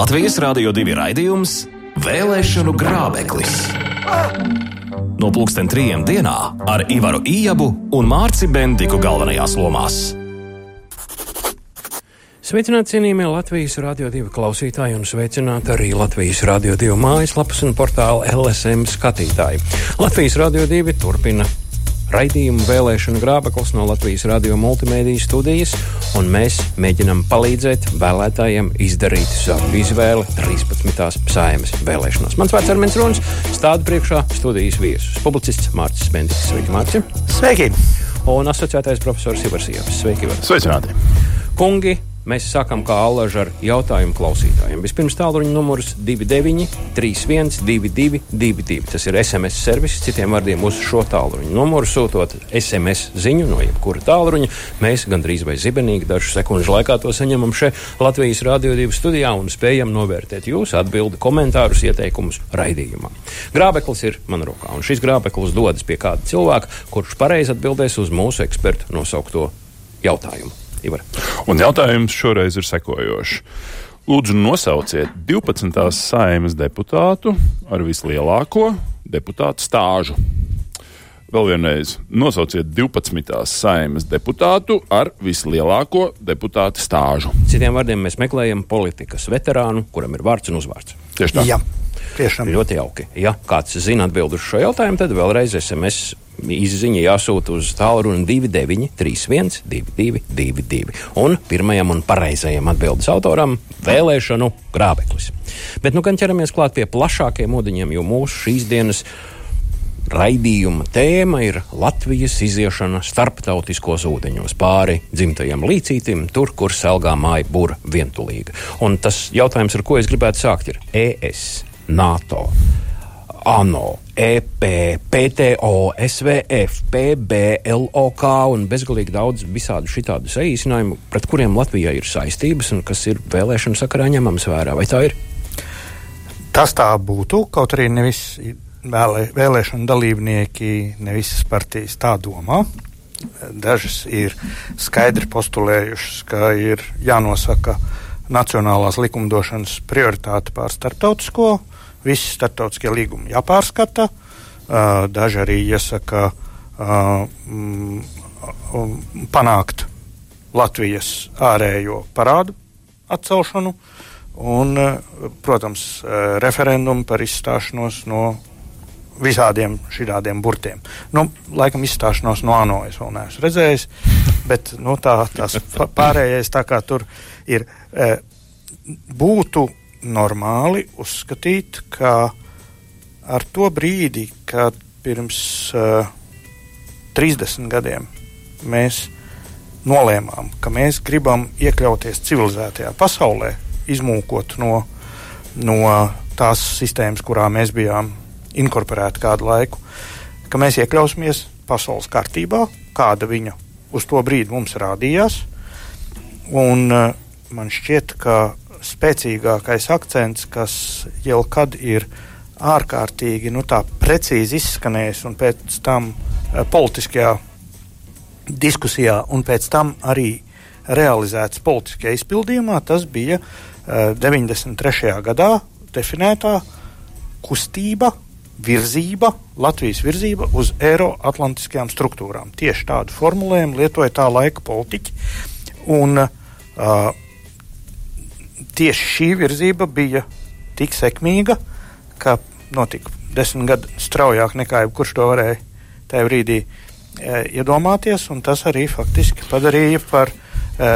Latvijas Rādio 2 raidījums Vēlēšanu grābeklis. No pulksten trijiem dienā ar Ivaru Ijabu un Mārci Bendiku galvenajās lomās. Sveicināti cienījamie Latvijas Rādio 2 klausītāji un sveicināti arī Latvijas Rādio 2 mājaslapas un portāla LSM skatītāji. Latvijas Rādio 2 turpina raidījumu vēlēšanu grābeklis no Latvijas radio multimediju studijas, un mēs mēģinām palīdzēt vēlētājiem izdarīt savu izvēli 13. saimas vēlēšanās. Mans vārds ir Armēns Ronis, stādu priekšā studijas viesus - publicists Mārcis Bendiks. Sveiki, Mārci! Sveiki! Un asociētais profesors Ivars Iepas. Sveiki, Ivar! Sveicināti! Kungi, Mēs sākam kā allaž ar jautājumu klausītājiem. Vispirms tālruņa numurs 29, 31, 22, 22. Tas ir SMS servis, citiem vārdiem uz šo tālruņa numuru sūtot SMS ziņu no jebkura tālruņa. Mēs gandrīz vai zibenīgi dažu sekundžu laikā to saņemam šeit Latvijas 2 studijā un spējam novērtēt jūsu atbildi, komentārus, ieteikumus raidījumā. Grābeklis ir man rokā, un šis grābeklis dodas pie kāda cilvēka, kurš pareizi atbildēs uz mūsu ekspertu nosaukto jautājumu. Ivar. Un jautājums šoreiz ir sekojošs. Lūdzu, nosauciet 12. saimas deputātu ar vislielāko deputātu stāžu. Vēl vienreiz, nosauciet 12. saimas deputātu ar vislielāko deputātu stāžu. Citiem vārdiem, mēs meklējam politikas veterānu, kuram ir vārds un uzvārds. Tieši tā. Jā. Tiešām. Ļoti jauki. Ja kāds zina atbildi uz šo jautājumu, tad vēlreiz SMS izziņa jāsūta uz tālruni 29, 31, 22, 22. Un pirmajam un pareizajam atbildes autoram - vēlēšanu grābeklis. Bet nu gan ķeramies klāt pie plašākiem ūdeņiem, jo mūsu šīs dienas raidījuma tēma ir Latvijas iziešana starptautiskos ūdeņos pāri dzimtajam līcītim, tur, kur selgā māja būra vientulīga. Un tas jautājums, ar ko es gribētu sākt, ir ES, NATO. ANO, EP, PTO, SVF, PB, LOK un bezgalīgi daudz visādu šitādu saīsinājumu, pret kuriem Latvijai ir saistības un kas ir vēlēšanu sakarā ņemams vērā. Vai tā ir? Tas tā būtu, kaut arī nevis vēlē, vēlēšanu dalībnieki, ne visas partijas tā domā. Dažas ir skaidri postulējušas, ka ir jānosaka nacionālās likumdošanas prioritāte pār starptautisko visi starptautiskie līgumi jāpārskata. Daži arī iesaka mm, panākt Latvijas ārējo parādu atcelšanu un, protams, referendumu par izstāšanos no visādiem šādiem burtiem. Nu, laikam izstāšanos no ANO es vēl neesmu redzējis, bet nu, tā, tās pārējais tā kā tur ir. Būtu normāli uzskatīt, ka ar to brīdi, kad pirms uh, eh, 30 gadiem mēs nolēmām, ka mēs gribam iekļauties civilizētajā pasaulē, izmūkot no, no tās sistēmas, kurā mēs bijām inkorporēti kādu laiku, ka mēs iekļausimies pasaules kārtībā, kāda viņa uz to brīdi mums rādījās. Un, uh, man šķiet, ka spēcīgākais akcents, kas jau kad ir ārkārtīgi nu, precīzi izskanējis un pēc tam uh, politiskajā diskusijā un pēc tam arī realizēts politiskajā izpildījumā, tas bija uh, 93. gadā definētā kustība, virzība, Latvijas virzība uz Eiroatlantiskajām struktūrām. Tieši tādu formulējumu lietoja tā laika politiķi. Un, uh, tieši šī virzība bija tik sekmīga, ka notika desmit gadu straujāk nekā jebkurš to varēja tajā brīdī e, iedomāties. Tas arī faktiski padarīja par e,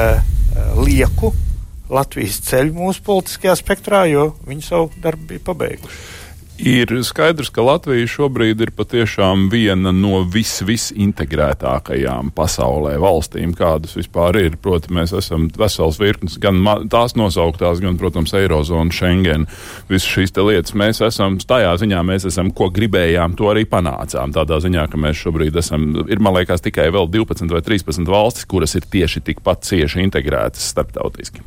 lieku Latvijas ceļu mūsu politiskajā spektrā, jo viņi savu darbu bija pabeiguši. Ir skaidrs, ka Latvija šobrīd ir patiešām viena no vis-visintegrētākajām pasaulē valstīm, kādas vispār ir. Proti, mēs esam vesels virknes, gan tās nosauktās, gan, protams, Eirozona, Schengen, visas šīs lietas. Mēs esam tajā ziņā, mēs esam, ko gribējām, to arī panācām. Tādā ziņā, ka mēs šobrīd esam, ir, man liekas, tikai vēl 12 vai 13 valstis, kuras ir tieši tikpat cieši integrētas starptautiski.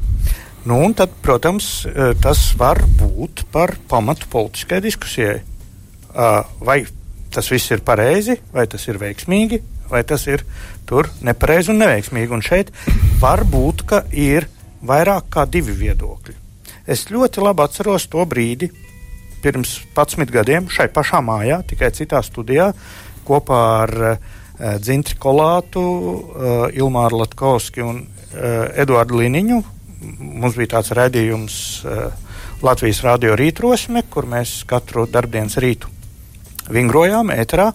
Nu, tad, protams, e, tas var būt par pamatu politiskai diskusijai. Vai tas viss ir pareizi, vai tas ir veiksmīgi, vai tas ir tur nepareizi un neveiksmīgi. Un šeit var būt, ka ir vairāk kā divi viedokļi. Es ļoti labi atceros to brīdi, pirms 11 gadiem, šai pašā mājā, tikai citā studijā, kopā ar uh, Dzintri Kolātu, uh, Ilmāru Latkovski un uh, Eduardu Liniņu. Mums bija tāds raidījums uh, Latvijas Rādio rītrosme, kur mēs katru darbdienas rītu vingrojām ēterā,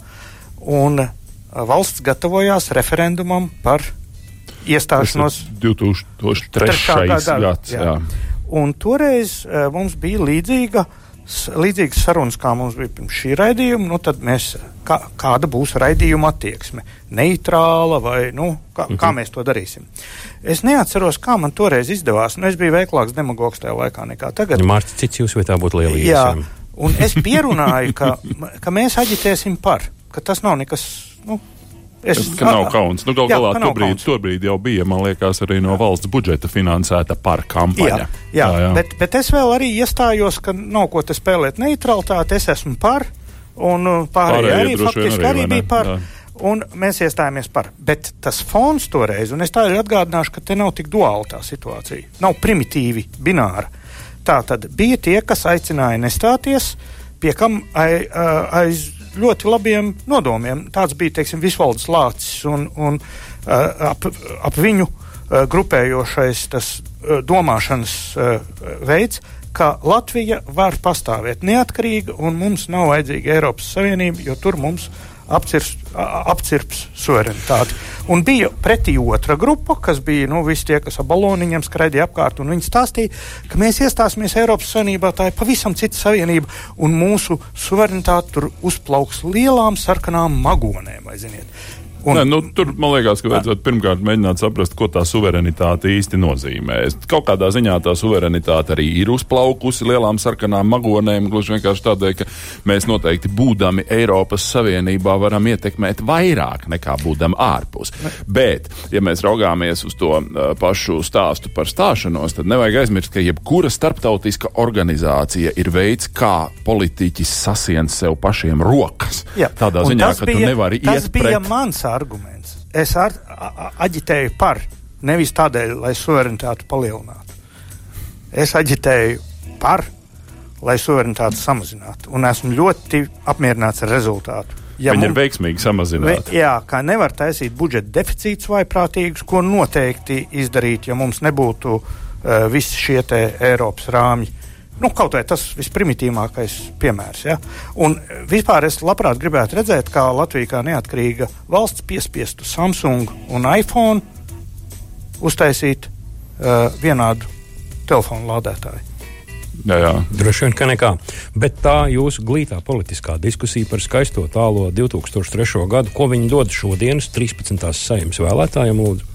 un uh, valsts gatavojās referendumam par iestāšanos 2003. gads. Jā. Jā. Un toreiz uh, mums bija līdzīga, līdzīgas sarunas, kā mums bija pirms šī raidījuma. Nu, tad mēs, kā, kāda būs raidījuma attieksme? Neitrāla vai nu, kā, -hmm. kā mēs to darīsim? Es neatceros, kā man toreiz izdevās. Nu, es biju veiklāks demagogs tajā laikā nekā tagad. Mārcis, cits jūs vietā būtu liela Jā, un es pierunāju, ka, ka mēs aģitēsim par, ka tas nav nekas. Nu, Es, ka nav kauns. Nu, Galu galā tobrīd, tobrīd jau bija, man liekas, arī no valsts budžeta finansēta par kampaņu. Jā, jā, jā, jā. Bet, bet es vēl arī iestājos, ka nav ko te spēlēt neutralitāti. Es esmu par, un uh, pārējie arī faktiski arī, arī bija par. Jā. Un mēs iestājāmies par. Bet tas fons toreiz, un es tā arī atgādināšu, ka te nav tik duāla tā situācija. Nav primitīvi, bināra. Tā tad bija tie, kas aicināja nestāties, pie kam aiz. aiz ļoti labiem nodomiem. Tāds bija teiksim, visvaldes lācis un, un uh, ap, ap viņu uh, grupējošais tas uh, domāšanas veids, ka Latvija var pastāvēt neatkarīga un mums nav vajadzīga Eiropas Savienība, jo tur mums ir apcirps, apcirps suverenitāti. Un bija pretī otra grupa, kas bija nu, visi tie, kas ar baloniņiem skraidīja apkārt, un viņi stāstīja, ka mēs iestāsimies Eiropas Savienībā, tā ir pavisam cita savienība, un mūsu suverenitāte tur uzplauks lielām sarkanām magonēm, ziniet. Un, Nē, nu, tur man liekas, ka vajadzētu pirmkārt mēģināt saprast, ko tā suverenitāte īsti nozīmē. Kaut kādā ziņā tā suverenitāte arī ir uzplaukusi lielām sarkanām magonēm, gluži vienkārši tādēļ, ka mēs noteikti būdami Eiropas Savienībā varam ietekmēt vairāk nekā būdam ārpus. Bet, ja mēs raugāmies uz to uh, pašu stāstu par stāšanos, tad nevajag aizmirst, ka jebkura starptautiska organizācija ir veids, kā politiķis sasien sev pašiem rokas. Jā. Tādā ziņā, ka bija, tu nevari iet pret arguments. Es ar, a, aģitēju par, nevis tādēļ, lai suverenitāti palielinātu. Es aģitēju par, lai suverenitāti samazinātu. Un esmu ļoti apmierināts ar rezultātu. Ja Viņi mums, ir veiksmīgi samazināti. Jā, kā nevar taisīt budžeta deficītus vaiprātīgus, ko noteikti izdarīt, ja mums nebūtu uh, visi šie Eiropas rāmji. Nu, kaut vai tas visprimitīvākais piemērs. Ja? Un vispār es labprāt gribētu redzēt, kā Latvija kā neatkarīga valsts piespiestu Samsung un iPhone uztaisīt uh, vienādu telefonu lādētāju. Jā, jā. Droši vien, ka nekā. Bet tā jūsu glītā politiskā diskusija par skaisto tālo 2003. gadu, ko viņi dod šodienas 13. saimnes vēlētājiem, lūdzu?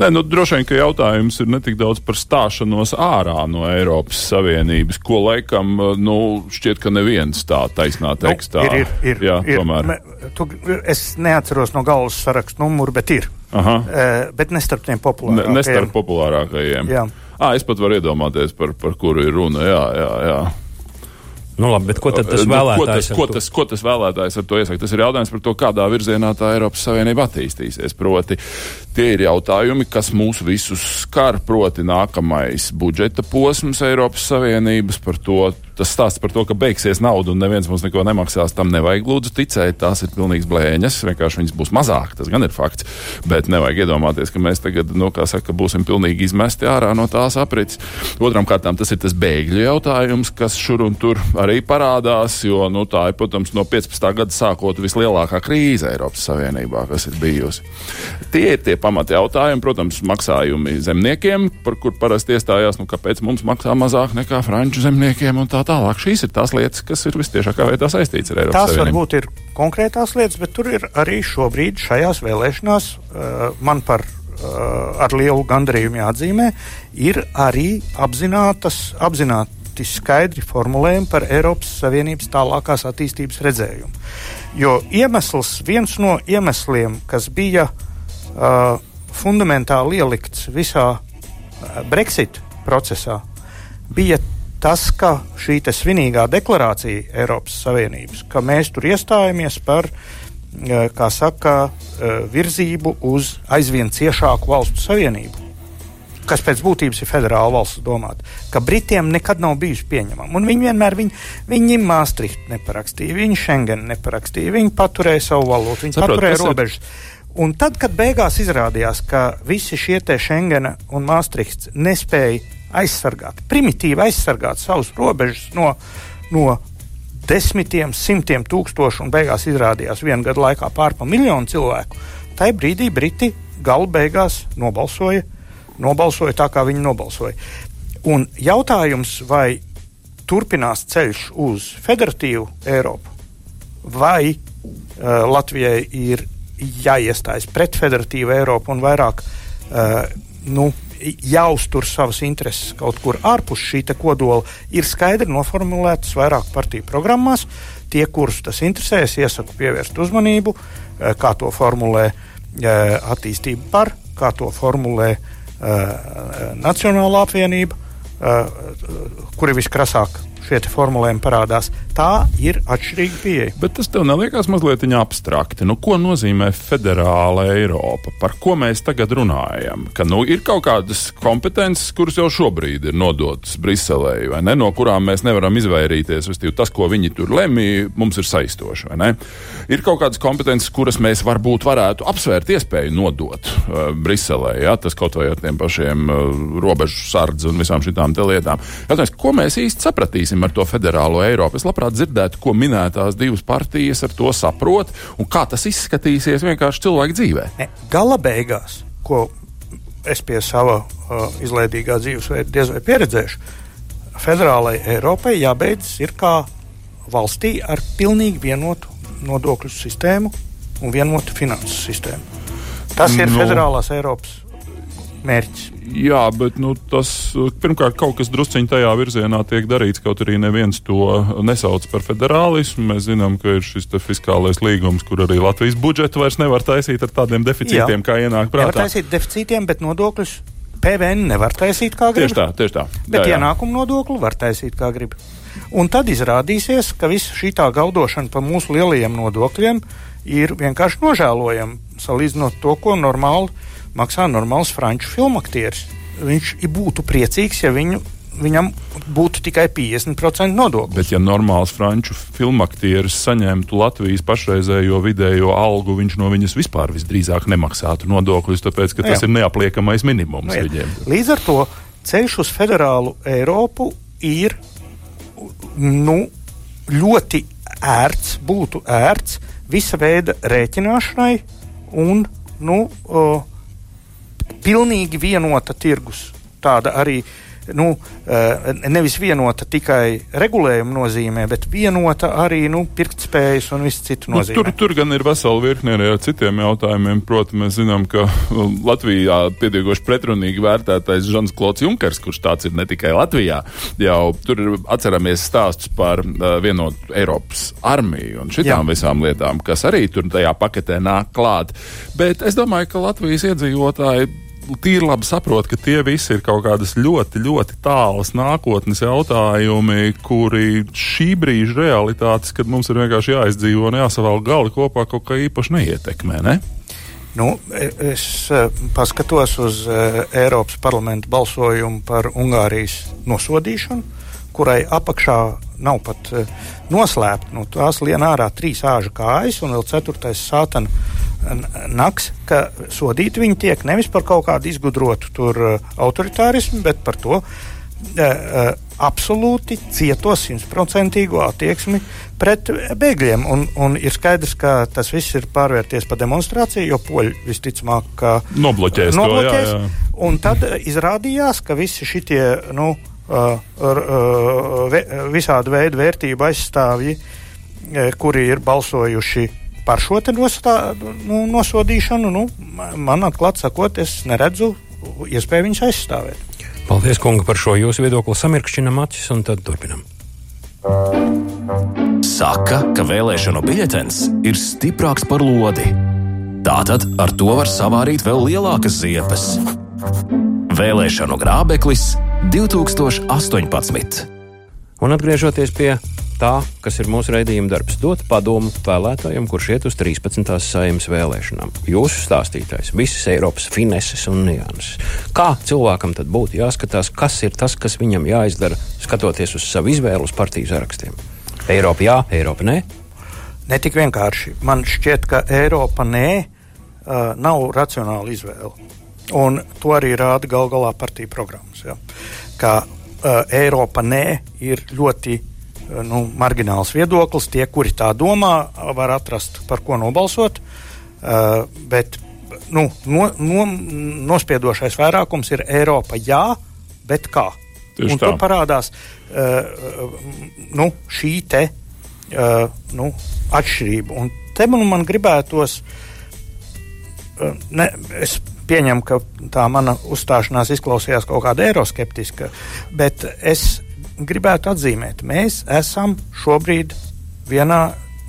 Nē, nu, droši vien, ka jautājums ir ne tik daudz par stāšanos ārā no Eiropas Savienības, ko laikam nu, šķiet, ka neviens tā taisnā nu, tekstā. Nu, ir, ir, ir, Jā, ir. tomēr. Me, tu, es neatceros no galvas sarakstu numuru, bet ir. Aha. E, bet ne starp tiem populārākajiem. Ne, ne starp populārākajiem. Jā. À, es pat varu iedomāties, par, par kuru ir runa. Jā, jā, jā. Nu, labi, bet ko tad tas vēlētājs? Nu, ko, tas, ko, tas, ko tas vēlētājs ar to iesaka? Tas ir jautājums par to, kādā virzienā tā Eiropas Savienība attīstīsies. Proti, tie ir jautājumi, kas mūs visus skar, proti nākamais budžeta posms Eiropas Savienības to. Tas stāsts par to, ka beigsies nauda un neviens mums neko nemaksās, tam nevajag lūdzu ticēt. Tās ir pilnīgs blēņas, vienkārši viņas būs mazāk, tas gan ir fakts. Bet nevajag iedomāties, ka mēs tagad, nu, kā saka, būsim pilnīgi izmesti ārā no tās aprits. Otram kārtām tas ir tas bēgļu jautājums, kas šur un tur arī parādās, jo nu, tā ir, protams, no 15. gada sākot vislielākā krīze Eiropas Savienībā, kas ir bijusi. Tie ir tie pamati jautājumi, protams, maksājumi zemniekiem, par kur parasti iestājās, nu, kāpēc mums maksā mazāk nekā franču zemniekiem un tā tālāk. Šīs ir tās lietas, kas ir vistiešākā veidā saistītas ar Eiropas tās Savienību. Tās varbūt ir konkrētās lietas, bet tur ir arī šobrīd šajās vēlēšanās uh, man par uh, ar lielu gandarījumu jāatzīmē, ir arī apzinātas, apzināti skaidri formulējumi par Eiropas Savienības tālākās attīstības redzējumu. Jo iemesls, viens no iemesliem, kas bija uh, fundamentāli ielikts visā uh, Brexit procesā, bija tas, ka šī svinīgā deklarācija Eiropas Savienības, ka mēs tur iestājamies par, uh, kā saka, uh, virzību uz aizvien ciešāku valstu savienību. kas pēc būtības ir federāla valsts domāta, ka Britiem nekad nav bijusi pieņemama. Un viņi vienmēr, viņi, viņi Maastricht neparakstīja, viņi Schengen neparakstīja, viņi paturēja savu valūtu, viņi Saprot, paturēja robežas. Ir... Un tad, kad beigās izrādījās, ka visi šie te Schengena un Maastrichts nespēja aizsargāt, primitīvi aizsargāt savus robežas no, no desmitiem, simtiem tūkstošu, un beigās izrādījās vienu gadu laikā pārpa miljonu cilvēku, tajā brīdī Briti galu beigās nobalsoja, nobalsoja tā, kā viņi nobalsoja. Un jautājums, vai turpinās ceļš uz federatīvu Eiropu, vai uh, Latvijai ir jāiestājas pret federatīvu Eiropu un vairāk uh, nu, jāuztur savas intereses kaut kur ārpus šī kodola, ir skaidri noformulētas vairāk partiju programmās. Tie, kurus tas interesē, es iesaku pievērst uzmanību, uh, kā to formulē uh, attīstība par, kā to formulē Nacionālā apvienība, kuri viskrasāk šie formulējumi parādās. Tā ir atšķirīga pieeja. Bet tas tev neliekas mazliet abstrakti. Nu, ko nozīmē federāla Eiropa? Par ko mēs tagad runājam? Ka nu, ir kaut kādas kompetences, kuras jau šobrīd ir nodotas Briselē, vai ne? No kurām mēs nevaram izvairīties. Vistīvi, tas, ko viņi tur lemj, mums ir saistoši. Ir kaut kādas kompetences, kuras mēs varbūt varētu apsvērt iespēju nodot uh, Briselē. Ja? Tas kaut vai ar tiem pašiem uh, robežu sardzi un visām šīm lietām. Jautājums, ko mēs īsti sapratīsim? ar to federālo Eiropu. Es labprāt dzirdētu, ko minētās divas partijas ar to saprot un kā tas izskatīsies vienkārši cilvēku dzīvē. Ne, gala beigās, ko es pie sava uh, izlaidīgā dzīvesveida diez vai pieredzēšu, federālajai Eiropai jābeidz ir kā valstī ar pilnīgi vienotu nodokļu sistēmu un vienotu finansu sistēmu. Tas ir. Nu. federālās Eiropas mērķis. Jā, bet nu, tas pirmkārt kaut kas drusciņā tajā virzienā tiek darīts, kaut arī neviens to nesauc par federālismu. Mēs zinām, ka ir šis fiskālais līgums, kur arī Latvijas budžetu vairs nevar taisīt ar tādiem deficītiem, Jā. kā ienāk prātā. Nevar taisīt deficītiem, bet nodokļus PVN nevar taisīt kā grib. Tieši tā, tieši tā. Bet jā, jā. ienākumu nodokli var taisīt kā grib. Un tad izrādīsies, ka visa šī tā gaudošana par mūsu lielajiem nodokļiem ir vienkārši nožēlojama salīdzinot to, ko normāli maksā normāls franču filmu aktieris. Viņš būtu priecīgs, ja viņu viņam būtu tikai 50% nodokļu. Bet, ja normāls franču filmu aktieris saņemtu Latvijas pašreizējo vidējo algu, viņš no viņas vispār visdrīzāk nemaksātu nodokļus, tāpēc ka tas jā. ir neapliekamais minimums nu, viņiem. Līdz ar to ceļš uz federālu Eiropu ir nu, ļoti ērts, būtu ērts visa veida rēķināšanai un nu, uh, pilnīgi vienota tirgus. Tāda arī nu, eh, nevis vienota tikai regulējuma nozīmē, bet vienota arī nu, pirktspējas un viss citu nozīmē. Nu, tur, tur gan ir vesela virkne arī ar citiem jautājumiem. Protams, mēs zinām, ka um, Latvijā pietiekoši pretrunīgi vērtētais Žans Klods Junkers, kurš tāds ir ne tikai Latvijā, jau tur atceramies stāstus par uh, vienotu Eiropas armiju un šitām Jā. visām lietām, kas arī tur tajā paketē nāk klāt. Bet es domāju, ka Latvijas iedzīvotāji tīri labi saprotu, ka tie visi ir kaut kādas ļoti, ļoti tālas nākotnes jautājumi, kuri šī brīža realitātes, kad mums ir vienkārši jāizdzīvo un jāsavēl gali kopā, kaut kā īpaši neietekmē. Ne? Nu, es uh, paskatos uz uh, Eiropas parlamenta balsojumu par Ungārijas nosodīšanu, kurai apakšā nav pat noslēpta. Nu, tās lien ārā trīs āža kājas un vēl ceturtais sātana naks, ka sodīti viņi tiek nevis par kaut kādu izgudrotu tur uh, autoritārismu, bet par to uh, uh, absolūti cieto simtprocentīgo attieksmi pret bēgļiem. Un, un ir skaidrs, ka tas viss ir pārvērties par demonstrāciju, jo poļi visticamāk nobloķēs, nobloķēs to. Jā, jā. Un tad izrādījās, ka visi šitie nu, visādi veidu vērtību aizstāvji, kuri ir balsojuši par šo nostā, nu, nosodīšanu, nu, man atklāti sakot, es neredzu iespēju viņus aizstāvēt. Paldies, kungi, par šo jūsu viedokli. Samirkšķinam acis un tad turpinam. Saka, ka vēlēšanu biļetens ir stiprāks par lodi. Tātad ar to var savārīt vēl lielākas ziepes. Vēlēšanu grābeklis 2018. Un atgriežoties pie tā, kas ir mūsu raidījuma darbs, dot padomu vēlētājiem, kurš iet uz 13. saimnes vēlēšanām. Jūsu stāstītājs, visas Eiropas fineses un nianses. Kā cilvēkam tad būtu jāskatās, kas ir tas, kas viņam jāizdara, skatoties uz savu izvēlu uz partiju sarakstiem? Eiropa jā, Eiropa nē. Ne tik vienkārši. Man šķiet, ka Eiropa nē, uh, nav racionāla izvēle. Un to arī rāda gal galā partiju programmas. Ja? Ka uh, Eiropa nē ir ļoti nu, margināls viedoklis. Tie, kuri tā domā, var atrast, par ko nobalsot. Uh, bet nu, no, no, nospiedošais vairākums ir Eiropa jā, bet kā? Tieši un tā. tur parādās uh, nu, šī te, uh, nu, atšķirība. Un te man, man gribētos, uh, ne, es pieņemu, ka tā mana uzstāšanās izklausījās kaut kāda eiroskeptiska, bet es gribētu atzīmēt, mēs esam šobrīd vienā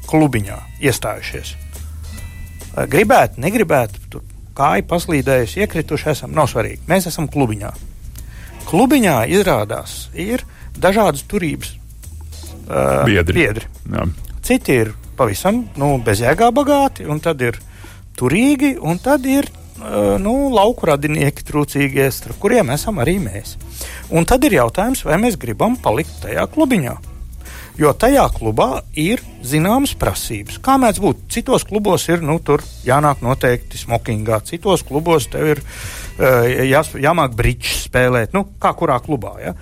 klubiņā iestājušies. Gribētu, negribētu, tur kāja paslīdējusi, iekrituši esam, nav svarīgi. Mēs esam klubiņā. Klubiņā izrādās ir dažādas turības uh, biedri. biedri. Jā. Citi ir pavisam nu, bezjēgā bagāti, un tad ir turīgi, un tad ir nu, lauku radinieki trūcīgie, starp kuriem esam arī mēs. Un tad ir jautājums, vai mēs gribam palikt tajā klubiņā. Jo tajā klubā ir zināmas prasības. Kā mēdz būt? Citos klubos ir nu, jānāk noteikti smokingā, citos klubos tev ir uh, jā, jāmāk brīdžs spēlēt. Nu, kā kurā klubā? Ja?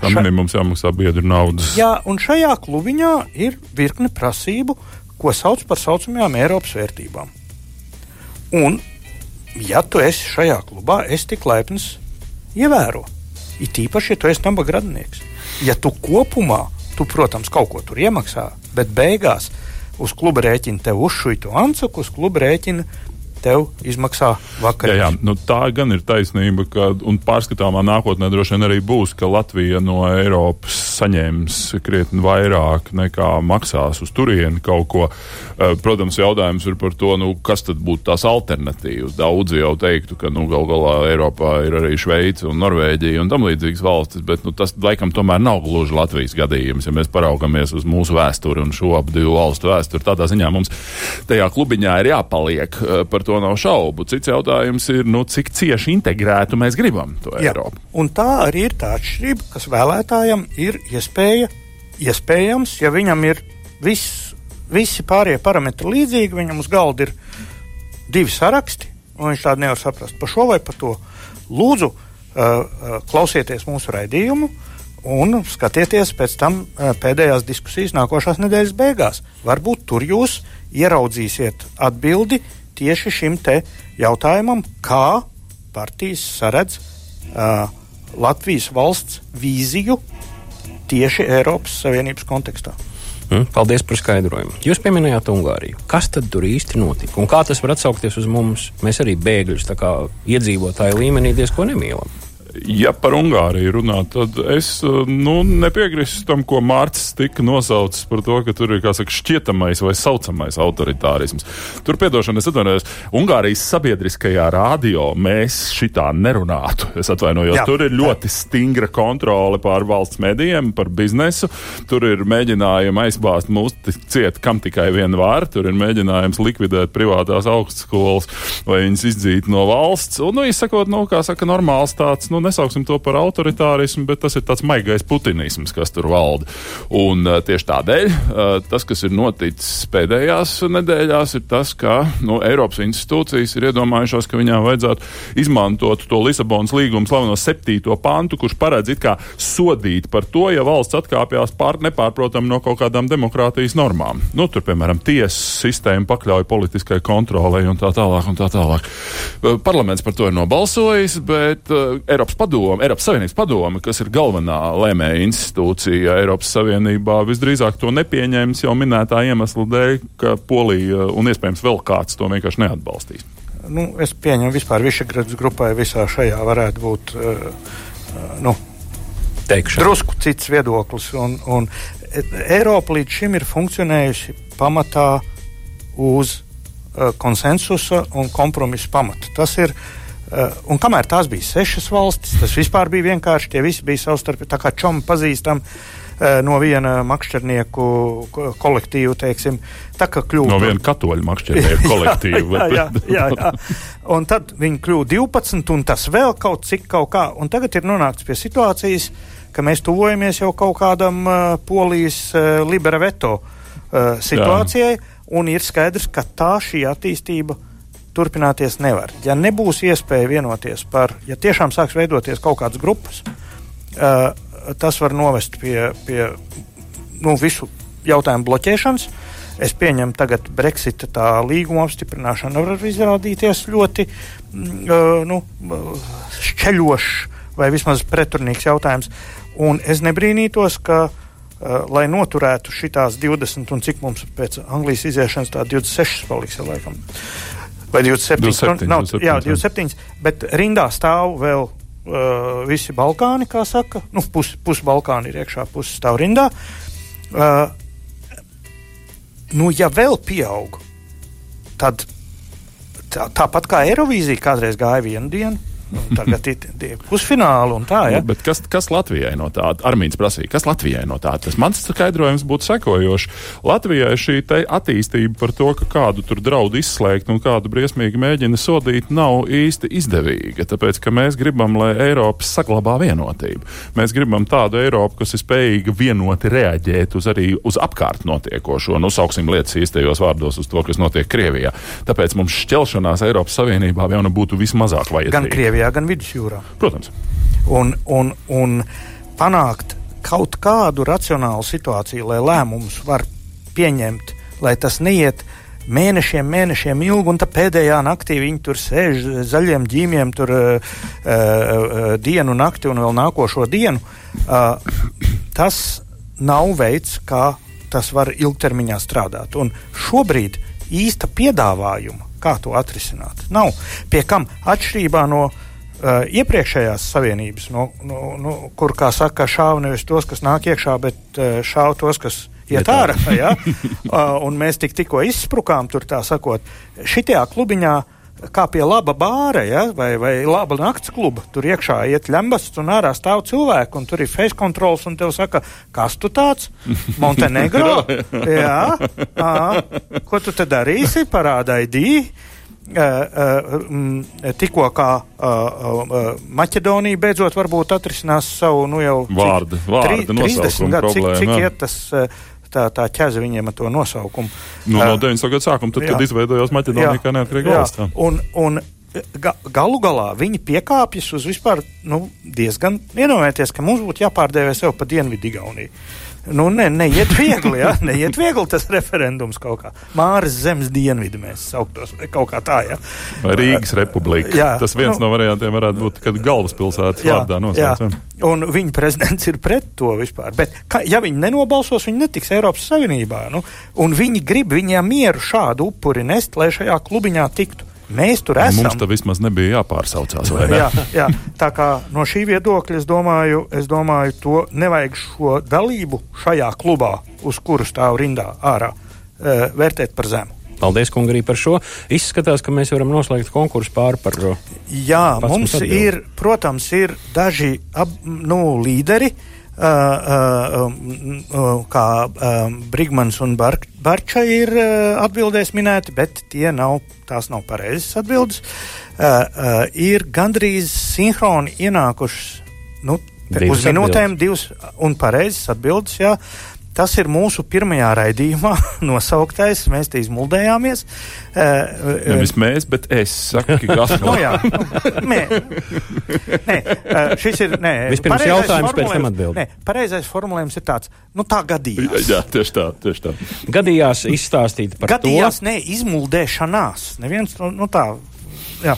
Kā minimums jāmaksā biedru naudas. Jā, un šajā klubiņā ir virkne prasību, ko sauc par saucamajām Eiropas vērtībām. Un, ja tu esi šajā klubā, es tik laipns ievēro. It īpaši, ja tu esi nabaga radinieks. Ja tu kopumā Tu, protams, kaut ko tur iemaksā, bet beigās uz kluba rēķina tev uzšuj to ancuku, uz kluba rēķina tev izmaksā vakarā. Jā, jā, nu, tā gan ir taisnība, ka pārskatāmā nākotnē droši vien arī būs, ka Latvija no Eiropas saņems krietni vairāk nekā maksās uz turieni kaut ko. Eh, protams, jautājums ir par to, nu, kas tad būtu tās alternatīvas. Daudzi jau teiktu, ka nu, gal galā Eiropā ir arī Šveice un Norvēģija un tam līdzīgas valstis, bet nu, tas laikam tomēr nav gluži Latvijas gadījums. Ja mēs paraugamies uz mūsu vēsturi un šo abu divu valstu vēsturi, tādā ziņā mums tajā klubiņā ir jāpaliek eh, par to nav šaubu. Cits jautājums ir, nu, cik cieši integrētu mēs gribam to Jā. Eiropu. Un tā arī ir tā atšķirība, kas vēlētājam ir iespēja, iespējams, ja viņam ir viss, visi pārējie parametri līdzīgi, viņam uz galda ir divi saraksti, un viņš tādu nevar saprast par šo vai par to. Lūdzu, uh, uh, klausieties mūsu raidījumu. Un skatieties pēc tam uh, pēdējās diskusijas nākošās nedēļas beigās. Varbūt tur jūs ieraudzīsiet atbildi, tieši šim jautājumam, kā partijas saredz uh, Latvijas valsts vīziju tieši Eiropas Savienības kontekstā. Mm, paldies par skaidrojumu. Jūs pieminējāt Ungāriju. Kas tad tur īsti notika? Un kā tas var atsaukties uz mums? Mēs arī bēgļus iedzīvotāju līmenī diezko nemīlam. Ja par Ungāriju runā, tad es nu, nepiekrītu tam, ko Mārcis tika nosaucis par to, ka tur ir saka, šķietamais vai saucamais autoritārisms. Tur, piedošana, es atvainojos, Ungārijas sabiedriskajā radio mēs šitā nerunātu. Es atvainojos, Jā. tur ir ļoti stingra kontrole pār valsts medijiem, par biznesu. Tur ir mēģinājumi aizbāzt mūsu ciet, kam tikai vien var. Tur ir mēģinājums likvidēt privātās augstskolas vai viņas izdzīt no valsts. Un, nu, izsakot, nu, kā saka, normāls tāds, nu, nesauksim to par autoritārismu, bet tas ir tāds maigais putinisms, kas tur valda. Un uh, tieši tādēļ uh, tas, kas ir noticis pēdējās nedēļās, ir tas, ka nu, Eiropas institūcijas ir iedomājušās, ka viņām vajadzētu izmantot to Lisabonas līgumu slaveno septīto pantu, kurš paredz it kā sodīt par to, ja valsts atkāpjas pār nepārprotam no kaut kādām demokrātijas normām. Nu, tur, piemēram, tiesas sistēma pakļauj politiskai kontrolei un tā tālāk. Un tā tālāk. Uh, parlaments par to ir nobalsojis, bet uh, Eiropas Eiropas padome, Eiropas Savienības padome, kas ir galvenā lēmēja institūcija Eiropas Savienībā, visdrīzāk to nepieņēmis jau minētā iemesla dēļ, ka Polija un iespējams vēl kāds to vienkārši neatbalstīs. Nu, es pieņemu, ka vispār Višegradas grupai visā šajā varētu būt uh, nu, Teikšana. drusku cits viedoklis. Un, un Eiropa līdz šim ir funkcionējusi pamatā uz uh, konsensusa un kompromisa pamata. Tas ir Uh, un kamēr tās bija sešas valstis, tas vispār bija vienkārši. Tie visi bija savstarpēji tā kā čomi pazīstami. no viena makšķernieku kolektīva, teiksim, tā kā kļūst. No viena katoļu makšķernieku kolektīva. jā, jā, jā, jā. Un tad viņi kļūst 12, un tas vēl kaut cik kaut kā. Un tagad ir nonākts pie situācijas, ka mēs tuvojamies jau kaut kādam uh, polijas uh, libera veto uh, situācijai, jā. un ir skaidrs, ka tā šī attīstība turpināties nevar. Ja nebūs iespēja vienoties par, ja tiešām sāks veidoties kaut kādas grupas, uh, tas var novest pie, pie nu, visu jautājumu bloķēšanas. Es pieņemu, ka Brexita tā līguma apstiprināšana var izrādīties ļoti uh, nu, šķeļošs vai vismaz pretrunīgs jautājums. Un es nebrīnītos, ka, uh, lai noturētu šīs 20, un cik mums pēc Anglijas iziešanas tā 26 paliks, laikam. Vai 27. 27, nav, 27 jā, 27, bet rindā stāv vēl uh, visi Balkāni, kā saka. Nu, Pusi pus Balkāni ir iekšā, pusi stāv rindā. Uh, nu, ja vēl pieaug, tad tā, tāpat kā Eirovīzija kādreiz gāja vienu dienu Nu, tagad ir pusfināli un tā. Ja? Nu, kas, kas Latvijai no tā? Armīns prasīja, kas Latvijai no tā? Tas mans skaidrojums būtu sekojošs. Latvijai šī attīstība par to, ka kādu tur draudu izslēgt un kādu briesmīgi mēģina sodīt, nav īsti izdevīga. Tāpēc, ka mēs gribam, lai Eiropa saglabā vienotību. Mēs gribam tādu Eiropu, kas ir spējīga vienoti reaģēt uz arī uz apkārt notiekošo, nosauksim nu, lietas īstajos vārdos uz to, kas notiek Krievijā. Tāpēc mums šķelšanās Eiropas Savienībā jau nu būtu vismazāk vajadzīga. Krievijā, gan Vidusjūrā. Protams. Un, un, un panākt kaut kādu racionālu situāciju, lai lēmumus var pieņemt, lai tas neiet mēnešiem, mēnešiem ilgi, un tā pēdējā naktī viņi tur sēž zaļiem ģīmiem, tur uh, uh, dienu, nakti un vēl nākošo dienu. Uh, tas nav veids, kā tas var ilgtermiņā strādāt. Un šobrīd īsta piedāvājuma, kā to atrisināt, nav. Pie kam atšķirībā no uh, Uh, iepriekšējās savienības, no, no, no, kur, kā saka, šāva nevis tos, kas nāk iekšā, bet uh, šāva tos, kas iet ārā. Ja? uh, un mēs tik, tikko izsprukām tur, tā sakot, šitajā klubiņā. Kā pie laba bāra, ja? vai, vai laba nakts kluba. Tur iekšā iet lembasts un ārā stāv cilvēki, un tur ir face controls, un tev saka, kas tu tāds? Montenegro? jā, à, ko tu te darīsi? Parāda ID. Tikko kā Maķedonija beidzot varbūt atrisinās savu nu jau vārdu, vārdu 30 gadu, cik, cik iet tas tā, tā ķēze viņiem ar to nosaukumu. Nu, no 90. gadu sākuma, tad, jā. kad izveidojās Maķedonija kā neatkarīga valsts. Un, un ga, galu galā viņi piekāpjas uz vispār nu, diezgan iedomājieties, ka mums būtu jāpārdēvē sev pa Dienvidu Igauniju. Nu, ne, neiet viegli, ja? neiet viegli tas referendums kaut kā. Māras zemes dienvidi mēs sauktos, kaut kā tā, ja. Rīgas republika. Jā, tas viens nu, no variantiem varētu būt, kad galvaspilsētas jā, vārdā nosaucam. Un viņa prezidents ir pret to vispār. Bet, ka, ja viņi nenobalsos, viņi netiks Eiropas Savienībā. Nu, un viņi grib viņiem mieru šādu upuri nest, lai šajā klubiņā tiktu. Mēs tur esam. Mums tā vismaz nebija jāpārsaucās. Ne? jā, jā, tā kā no šī viedokļa es domāju, es domāju, to nevajag šo dalību šajā klubā, uz kuru stāv rindā ārā, e, vērtēt par zemu. Paldies, kungi, arī par šo. Izskatās, ka mēs varam noslēgt konkursu pāri par. Jā, mums ir, protams, ir daži ab, nu, līderi. Uh, kā Brigmans un Bar Barča ir atbildēs minēti, bet tie nav, tās nav pareizas atbildes. Ir gandrīz sinhroni ienākušas nu, uz minūtēm, divas un pareizas atbildes. Jā. Tas ir mūsu pirmajā raidījumā nosauktais. Mēs te izmuldējāmies. Uh, Nevis mēs, bet es saku, ka tas no, jā, nu, nē, nē, šis ir. Nē, Vispirms jautājums, pēc tam atbild. Nē, pareizais formulējums ir tāds, nu tā gadījās. Jā, tieši tā, tieši tā. Gadījās izstāstīt par gadījās, to. Gadījās, nē, izmuldēšanās. Neviens, nu, nu tā jā,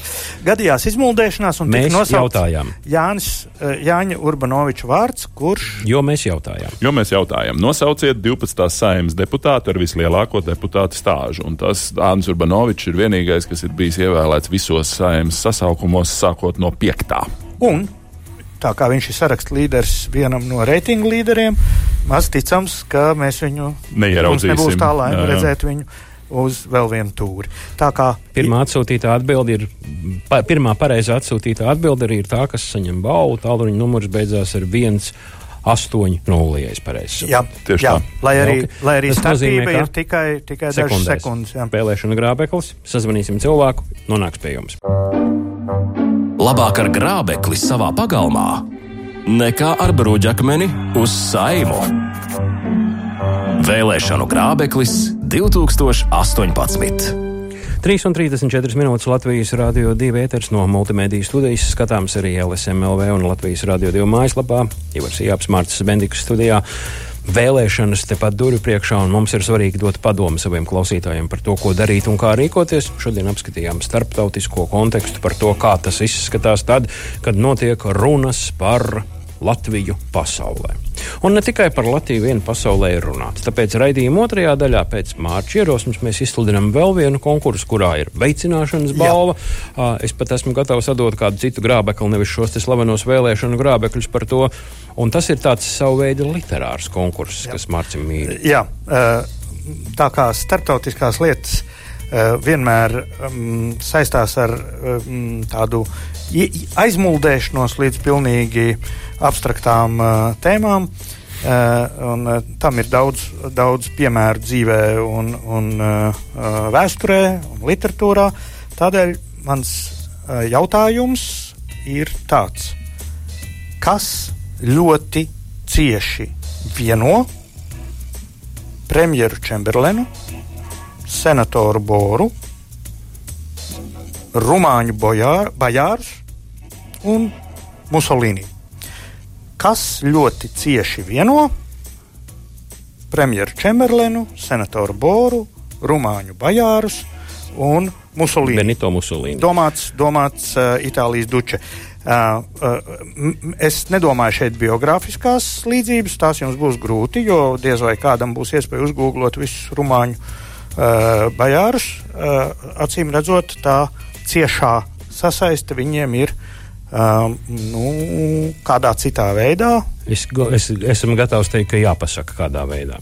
gadījās izmuldēšanās, un mēs jautājām. Jānis, eh, Jāņa Urbanoviča vārds, kurš. Jo mēs jautājām. Jo mēs jautājām. Nosauciet 12. saimnes deputātu ar vislielāko deputātu stāžu. Un tas Jānis Urbanovičs ir vienīgais, kas ir bijis ievēlēts visos saimnes sasaukumos, sākot no 5. Un tā kā viņš ir saraksta līderis vienam no reitingu līderiem, maz ticams, ka mēs viņu neieraudzīsim. Nebūs tā laime redzēt viņu uz vēl vienu tūri. Tā kā pirmā atsūtītā atbilde ir, pa, pirmā pareizā atsūtītā atbilde arī ir tā, kas saņem balvu. Tālruņa numurs beidzās ar 1, 8-0, ja es pareizi Jā, Tieši jā. tā. Lai arī, Ok. lai arī Tas nozīmē, starpība ka ir tikai, tikai dažas sekundes. Jā. Vēlēšana grābeklis, sazvanīsim cilvēku, nonāks pie jums. Labāk ar grābekli savā pagalmā nekā ar bruģakmeni uz saimu. Vēlēšanu grābeklis 2018. 3,34 minūtes Latvijas Rādio 2 ēters no multimediju studijas. Skatāms arī LSMLV un Latvijas Rādio 2 mājaslapā. Ivars Jāps Mārcis Bendikas studijā. Vēlēšanas tepat durvju priekšā, un mums ir svarīgi dot padomu saviem klausītājiem par to, ko darīt un kā rīkoties. Šodien apskatījām starptautisko kontekstu par to, kā tas izskatās tad, kad notiek runas par Latviju pasaulē. Un ne tikai par Latviju vienu pasaulē ir runāts. Tāpēc raidījuma otrajā daļā pēc mārciņa ierosmes mēs izsludinām vēl vienu konkursu, kurā ir veicināšanas balva. Jā. Es pat esmu gatavs atdot kādu citu grābekli, nevis šos slavenos vēlēšanu grābekļus par to. Un tas ir tāds savu veidu literārs konkurss, kas Mārcis mīl. Jā, tā kā starptautiskās lietas vienmēr um, saistās ar um, tādu aizmuldēšanos līdz pilnīgi abstraktām uh, tēmām. Uh, un, uh, tam ir daudz, daudz piemēru dzīvē, un, un uh, vēsturē un literatūrā. Tādēļ mans uh, jautājums ir tāds: kas ļoti cieši vieno premjeru Čemberlenu, senatoru Boru, Rumāņu bojār, bajārus un Musolīni. Kas ļoti cieši vieno premjeru Čemberlenu, senatoru Boru, Rumāņu bajārus un Musolīni. Benito Musolīni. Domāts, domāts uh, Itālijas duče. Uh, uh, es nedomāju šeit biogrāfiskās līdzības, tās jums būs grūti, jo diez vai kādam būs iespēja uzgooglot visus rumāņu uh, bajārus. Uh, acīm redzot, tā ciešā sasaiste viņiem ir um, nu, kādā citā veidā. Es, es esmu gatavs teikt, ka jāpasaka, kādā veidā.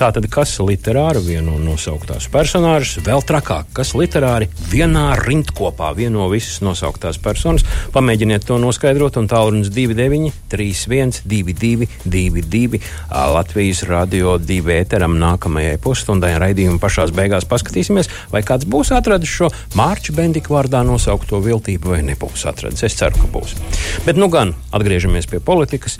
Tātad, kas literāri vieno nosauktās personāžas, vēl trakāk, kas literāri vienā rindkopā vieno visas nosauktās personas, pamēģiniet to noskaidrot, un tālrunis 29, 31, 22, 22, Latvijas radio 2 ēteram nākamajai pusstundai raidījuma pašās beigās paskatīsimies, vai kāds būs atradis šo Mārča Bendika vārdā nosaukto viltību, vai nebūs atradis. Es ceru, ka būs. Bet nu gan atgriežamies pie politikas.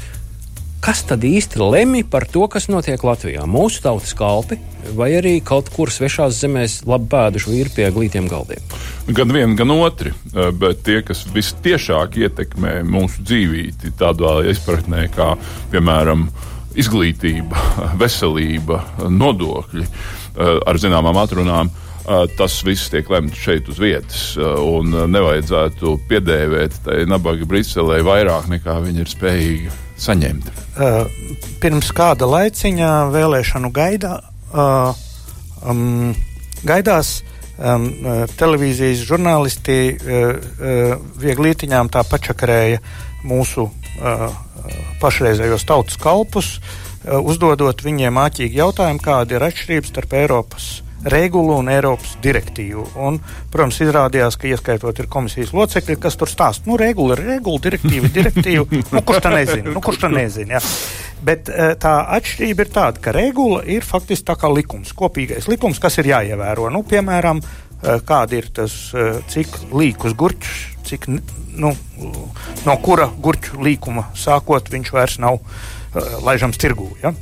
Kas tad īsti lemj par to, kas notiek Latvijā? Mūsu tautas kalpi vai arī kaut kur svešās zemēs labi pēduši vīri pie glītiem galdiem? Gan viena, gan otra. Bet tie, kas vistiešāk ietekmē mūsu dzīvību, tādā izpratnē, kā piemēram izglītība, veselība, nodokļi ar zināmām atrunām. Tas viss tiek lemts šeit uz vietas, un nevajadzētu piedēvēt tai nabaga Briselē vairāk nekā viņi ir spējīgi saņemt. Uh, pirms kāda laiciņa vēlēšanu gaidā, uh, um, gaidās um, televīzijas žurnālisti uh, uh, vieglītiņām tā pačakarēja mūsu uh, pašreizējos tautas kalpus, uh, uzdodot viņiem āķīgi jautājumu, kāda ir atšķirība starp Eiropas regulu un Eiropas direktīvu. Un, protams, izrādījās, ka ieskaitot ir komisijas locekļi, kas tur stāsta, nu, regula ir regula, direktīva ir direktīva. nu, kurš tā nezina? Nu, kurš tā nezina ja? Bet tā atšķirība ir tāda, ka regula ir faktiski tā kā likums, kopīgais likums, kas ir jāievēro. Nu, piemēram, kāda ir tas, cik līkus gurķus, cik, nu, no kura gurķu līkuma sākot viņš vairs nav laižams tirgū. Ja?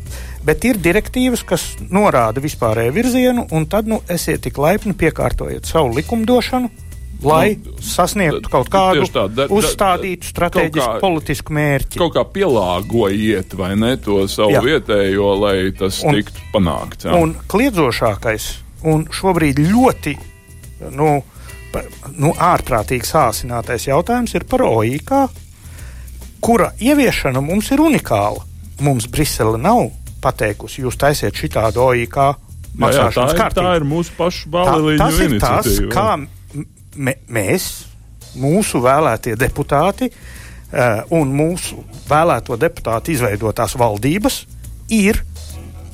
Bet ir direktīvas, kas norāda vispārēju virzienu, un tad nu, esiet tik laipni piekārtojiet savu likumdošanu. Lai nu, sasniegtu kaut kādu tā, da, da, uzstādītu strateģisku politisku mērķi. Kaut kā pielāgojiet, vai ne, to savu jā. vietējo, lai tas un, tiktu panākts. Jā. Un kliedzošākais, un šobrīd ļoti nu, pa, nu, ārprātīgi sāsinātais jautājums ir par OIK, kura ieviešana mums ir unikāla. Mums Brisele nav pateikusi, jūs taisiet šitādu OIK maksāšanas jā, jā, tā, ir, tā ir mūsu pašu balīņa. Tas ir tas, kā mēs, mūsu vēlētie deputāti uh, un mūsu vēlēto deputātu izveidotās valdības ir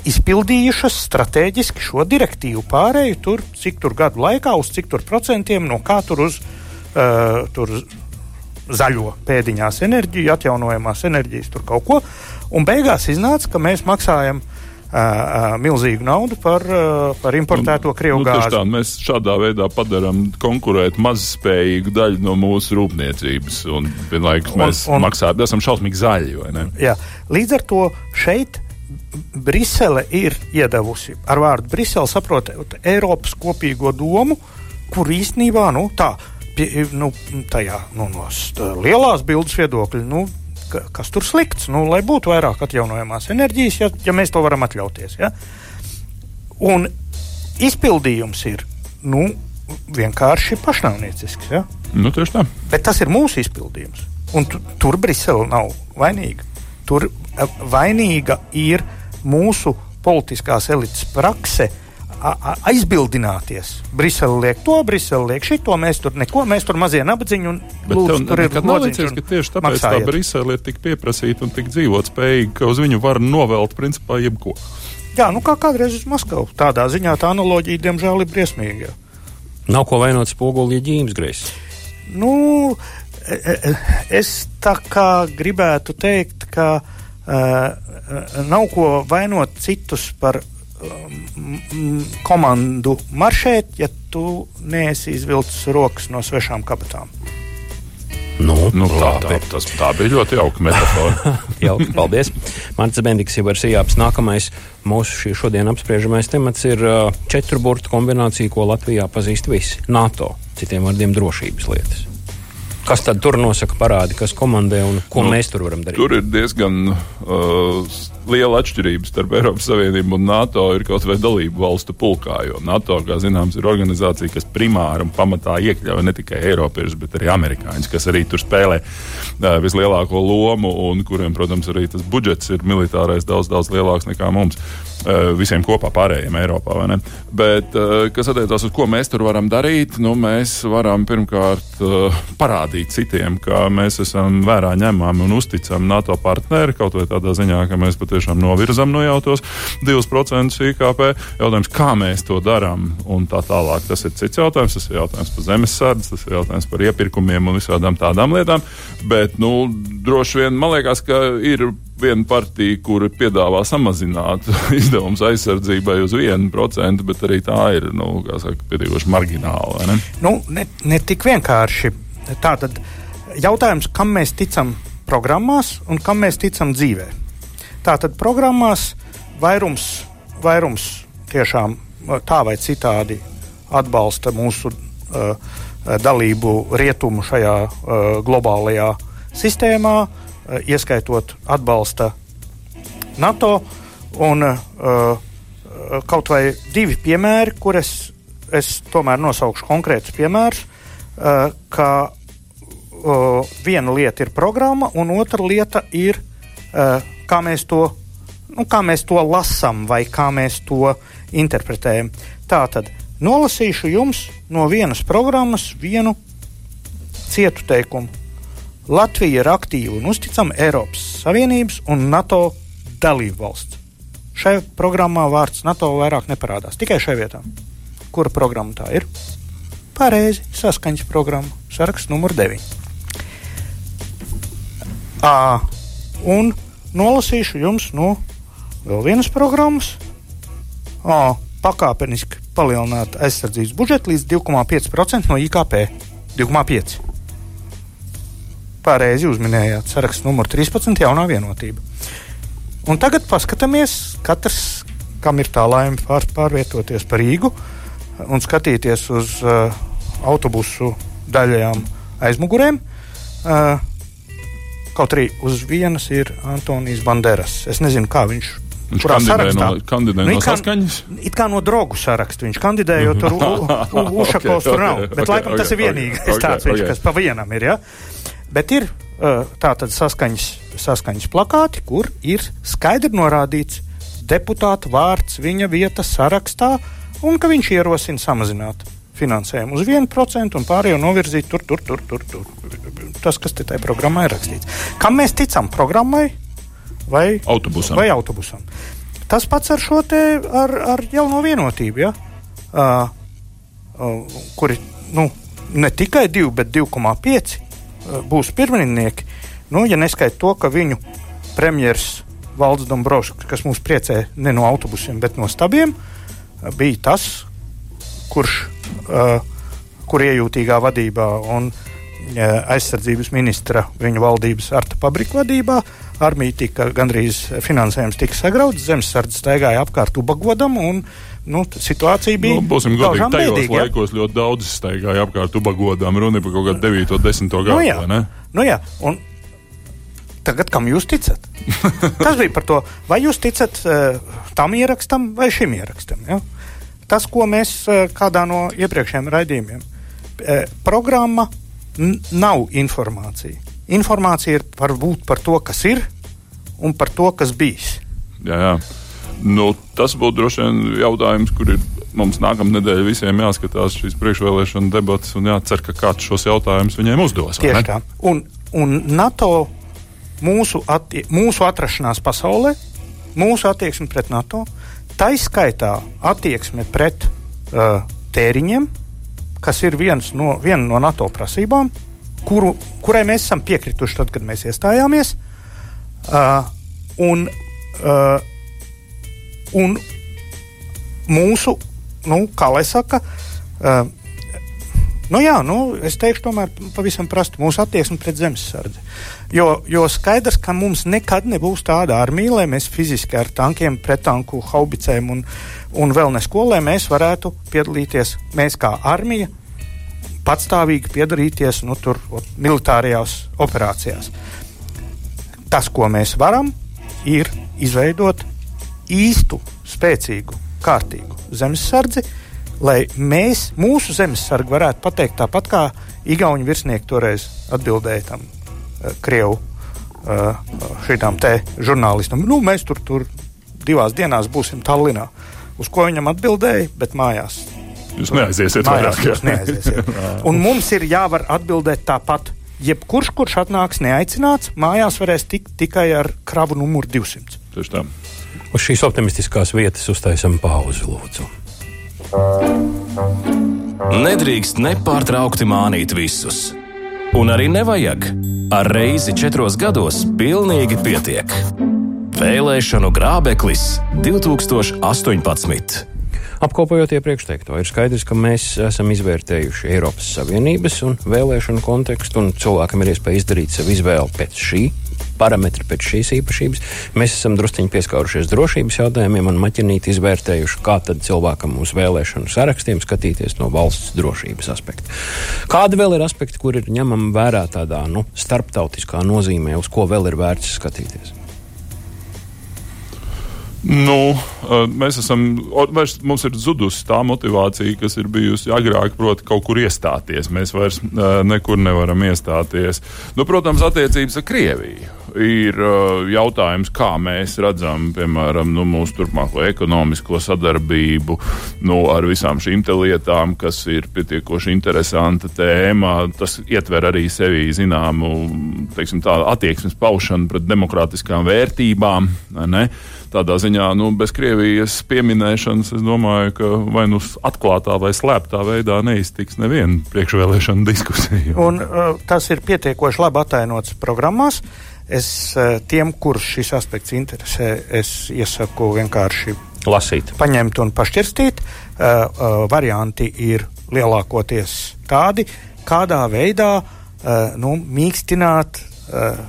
izpildījušas strateģiski šo direktīvu pārēju, tur, cik tur gadu laikā, uz cik tur procentiem, no kā tur uz uh, tur zaļo pēdiņās enerģiju, atjaunojamās enerģijas, tur kaut ko. Un beigās iznāca, ka mēs maksājam uh, milzīgu naudu par, uh, par importēto krievu nu, gāzi. Tā, mēs šādā veidā padarām konkurēt mazspējīgu daļu no mūsu rūpniecības. Un vienlaikus mēs un, un, maksājam, esam šausmīgi zaļi. Jā, līdz ar to šeit Brisele ir iedavusi ar vārdu Brisele, saprotot Eiropas kopīgo domu, kur īstenībā nu, tā, pie, nu, tajā nu, no lielās bildes viedokļa. Nu, kas tur slikts, nu, lai būtu vairāk atjaunojamās enerģijas, ja, ja mēs to varam atļauties. Ja? Un izpildījums ir nu, vienkārši pašnāvniecisks. Ja? Nu, tieši tā. Bet tas ir mūsu izpildījums. Un tu, tur Brisele nav vainīga. Tur eh, vainīga ir mūsu politiskās elites prakse aizbildināties. Brisele liek to, Brisele liek šito, mēs tur neko, mēs tur mazie nabadzīņi un lūdzu, tur ir lodziņš. Ka tieši tāpēc maksājiet. tā Brisele ir tik pieprasīta un tik dzīvot spējīga, ka uz viņu var novelt principā jebko. Jā, nu kā kādreiz uz Maskavu. Tādā ziņā tā analoģija, diemžēl, ir briesmīga. Nav ko vainot spoguli, ja ģīmes greizs. Nu, e, e, e, es tā kā gribētu teikt, ka uh, nav ko vainot citus par komandu maršēt, ja tu neesi izvilcis rokas no svešām kabatām. Nu, nu, tā, tā, tas, tā bija ļoti jauka metāfora. jauka, paldies. Mārcis Bendiks jau ir sījāps. Nākamais mūsu šodien apspriežamais temats ir uh, četru burtu kombinācija, ko Latvijā pazīst visi - NATO, citiem vārdiem drošības lietas. Kas tad tur nosaka parādi, kas komandē un ko nu, mēs tur varam darīt? Tur ir diezgan uh, liela atšķirība starp Eiropas Savienību un NATO ir kaut vai dalību valstu pulkā. Jo NATO, kā zināms, ir organizācija, kas primāri un pamatā iekļauj ne tikai Eiropiešus, bet arī amerikāņus, kas arī tur spēlē uh, vislielāko lomu un kuriem, protams, arī tas budžets ir militārais daudz, daudz lielāks nekā mums. Eh, visiem kopā pārējiem Eiropā. Bet, eh, kas attiecās uz ko mēs tur varam darīt, nu, mēs varam pirmkārt eh, parādīt citiem, ka mēs esam vērā ņemami un uzticami NATO partneri, kaut vai tādā ziņā, ka mēs patiešām novirzam no jau tos 2% IKP. Jautājums, kā mēs to darām un tā tālāk, tas ir cits jautājums. Tas ir jautājums par zemesardzi, tas ir jautājums par iepirkumiem un visādām tādām lietām. Bet, nu, droši vien man liekas, ka ir viena partija, kur piedāvā samazināt izdevumus aizsardzībai uz 1%, bet arī tā ir nu, saka, pietiekoši margināla. Ne? Nu, ne, ne tik vienkārši. Tā tad jautājums, kam mēs ticam programmās un kam mēs ticam dzīvē. Tātad programmās vairums, vairums tiešām tā vai citādi atbalsta mūsu uh, dalību rietumu šajā uh, globālajā sistēmā. Uh, ieskaitot atbalsta NATO. Un, uh, kaut vai divi piemēri, kurus es tomēr nosaukšu konkrētus piemērus, ka viena lieta ir programma, un otra lieta ir, kā mēs to, nu, kā mēs to lasām vai kā mēs to interpretējam. Tā tad nolasīšu jums no vienas programmas vienu cietu teikumu. Latvija ir aktīva un uzticama Eiropas Savienības un NATO dalību valsts. Šai programmā vārds NATO vairāk neparādās, tikai šai vietā. Kura programma tā ir? Pareizi, saskaņas programma, saraksts numur 9. À, un nolasīšu jums no vēl vienas programmas. À, pakāpeniski palielināt aizsardzības budžetu līdz 2,5% no IKP. 2,5% pareizi uzminējāt, saraksts numur 13, jaunā vienotība. Un tagad paskatāmies, katrs, kam ir tā laime pār, pārvietoties pa Rīgu un skatīties uz uh, autobusu daļajām aizmugurēm. Uh, kaut arī uz vienas ir Antonius Banderas. Es nezinu, kā viņš Viņš kurā sarakstā no, kandidē nu, no saskaņas? It kā no drogu saraksta viņš kandidēja, jo tur Ušakovs tur nav. Bet okay, laikam okay, tas ir vienīgais okay, tāds, okay. viņš, kas pa vienam ir. Ja? Bet ir tātad saskaņas, saskaņas plakāti, kur ir skaidri norādīts deputāta vārds, viņa vieta sarakstā, un ka viņš ierosina samazināt finansējumu uz 1% un pārējo novirzīt tur, tur, tur, tur. tur. Tas, kas te tajā programmā ir rakstīts. Kam mēs ticam programmai vai autobusam? Vai autobusam? Tas pats ar šo te ar, ar jauno vienotību, ja? uh, uh, kuri nu, ne tikai 2, bet 2,5 būs pirmrindnieki, nu, ja neskaita to, ka viņu premjerministrs Valdis Dombrovskis, kas mūs priecē ne no autobusiem, bet no stabiem, bija tas, kurš, uh, kur iejūtīgā vadībā un uh, aizsardzības ministra viņa valdības arta pabrika vadībā armija tika gandrīz finansējums tika sagrauts, zemesardze staigāja apkārt ubagodam un nu, situācija bija. Nu, būsim godīgi, tajos bēdīgi, laikos ja? ļoti daudz staigāja apkārt ubagodām, runa par kaut kādu 9. un 10. gadu. Nu, jā, nu, jā. Un tagad kam jūs ticat? Tas bija par to, vai jūs ticat uh, tam ierakstam vai šim ierakstam. Ja? Tas, ko mēs uh, kādā no iepriekšējiem raidījumiem, uh, programma nav informācija. Informācija ir par, par to, kas ir un par to, kas bijis. Jā, jā. Nu, tas būtu droši vien jautājums, kur ir mums nākamā nedēļa visiem jāskatās šīs priekšvēlēšana debatas un jācer, ka kāds šos jautājumus viņiem uzdos. Tieši tā. Un, un NATO mūsu, atti mūsu atrašanās pasaulē, mūsu attieksme pret NATO, tā izskaitā attieksme pret uh, tēriņiem, kas ir no, viena no NATO prasībām, kuru, kurai mēs esam piekrituši tad, kad mēs iestājāmies. Uh, un, uh, un mūsu, nu, kā lai saka, uh, Nu, jā, nu, es teikšu, tomēr pavisam prasti mūsu attieksme pret zemesardzi. Jo, jo skaidrs, ka mums nekad nebūs tāda armija, lai mēs fiziski ar tankiem, pretanku, haubicēm un, un vēl nesko, lai mēs varētu piedalīties, mēs kā armija, patstāvīgi piedalīties nu, tur, militārajās operācijās. Tas, ko mēs varam, ir izveidot īstu, spēcīgu, kārtīgu zemesardzi, lai mēs, mūsu zemesargi, varētu pateikt tāpat kā Igaunijas virsnieki toreiz atbildēja tam uh, Krievu uh, šitām te žurnālistam. Nu, mēs tur, tur divās dienās būsim Tallinā. Uz ko viņam atbildēja, bet mājās. Jūs neaiziesiet mājās. Vairāk, jūs neaiziesiet. Un mums ir jāvar atbildēt tāpat. Jebkurš, kurš atnāks neaicināts, mājās varēs tikt tikai ar kravu numuru 200. Tieši tā. Uz šīs optimistiskās vietas uztaisam pauzi, lūdzu. Nedrīkst nepārtraukti mānīt visus. Un arī nevajag. Ar reizi četros gados pilnīgi pietiek. Vēlēšanu grābeklis 2018. Apkopojot iepriekš teikto, ir skaidrs, ka mēs esam izvērtējuši Eiropas Savienības un vēlēšanu kontekstu, un cilvēkam ir iespēja izdarīt savu izvēli pēc šī parametri pēc šīs īpašības. Mēs esam drusciņi pieskārušies drošības jautājumiem un maķinīti izvērtējuši, kā tad cilvēkam uz vēlēšanu sarakstiem skatīties no valsts drošības aspekta. Kādi vēl ir aspekti, kur ir ņemami vērā tādā nu, starptautiskā nozīmē, uz ko vēl ir vērts skatīties? Nu, mēs esam, vairs, mums ir zudusi tā motivācija, kas ir bijusi agrāk, proti, kaut kur iestāties. Mēs vairs nekur nevaram iestāties. Nu, protams, attiecības ar Krieviju ir jautājums, kā mēs redzam, piemēram, nu, mūsu turpmāko ekonomisko sadarbību nu, ar visām šīm lietām, kas ir pietiekoši interesanta tēma. Tas ietver arī sevi zināmu teiksim, attieksmes paušanu pret demokrātiskām vērtībām. Ne? Tādā ziņā, nu, bez Krievijas pieminēšanas, es domāju, ka vai nu atklātā vai slēptā veidā neiztiks neviena priekšvēlēšana diskusija. Un uh, tas ir pietiekoši labi atainots programmās. Es uh, tiem, kurus šis aspekts interesē, es iesaku vienkārši lasīt, paņemt un pašķirstīt. Uh, uh, varianti ir lielākoties tādi, kādā veidā uh, nu, mīkstināt uh,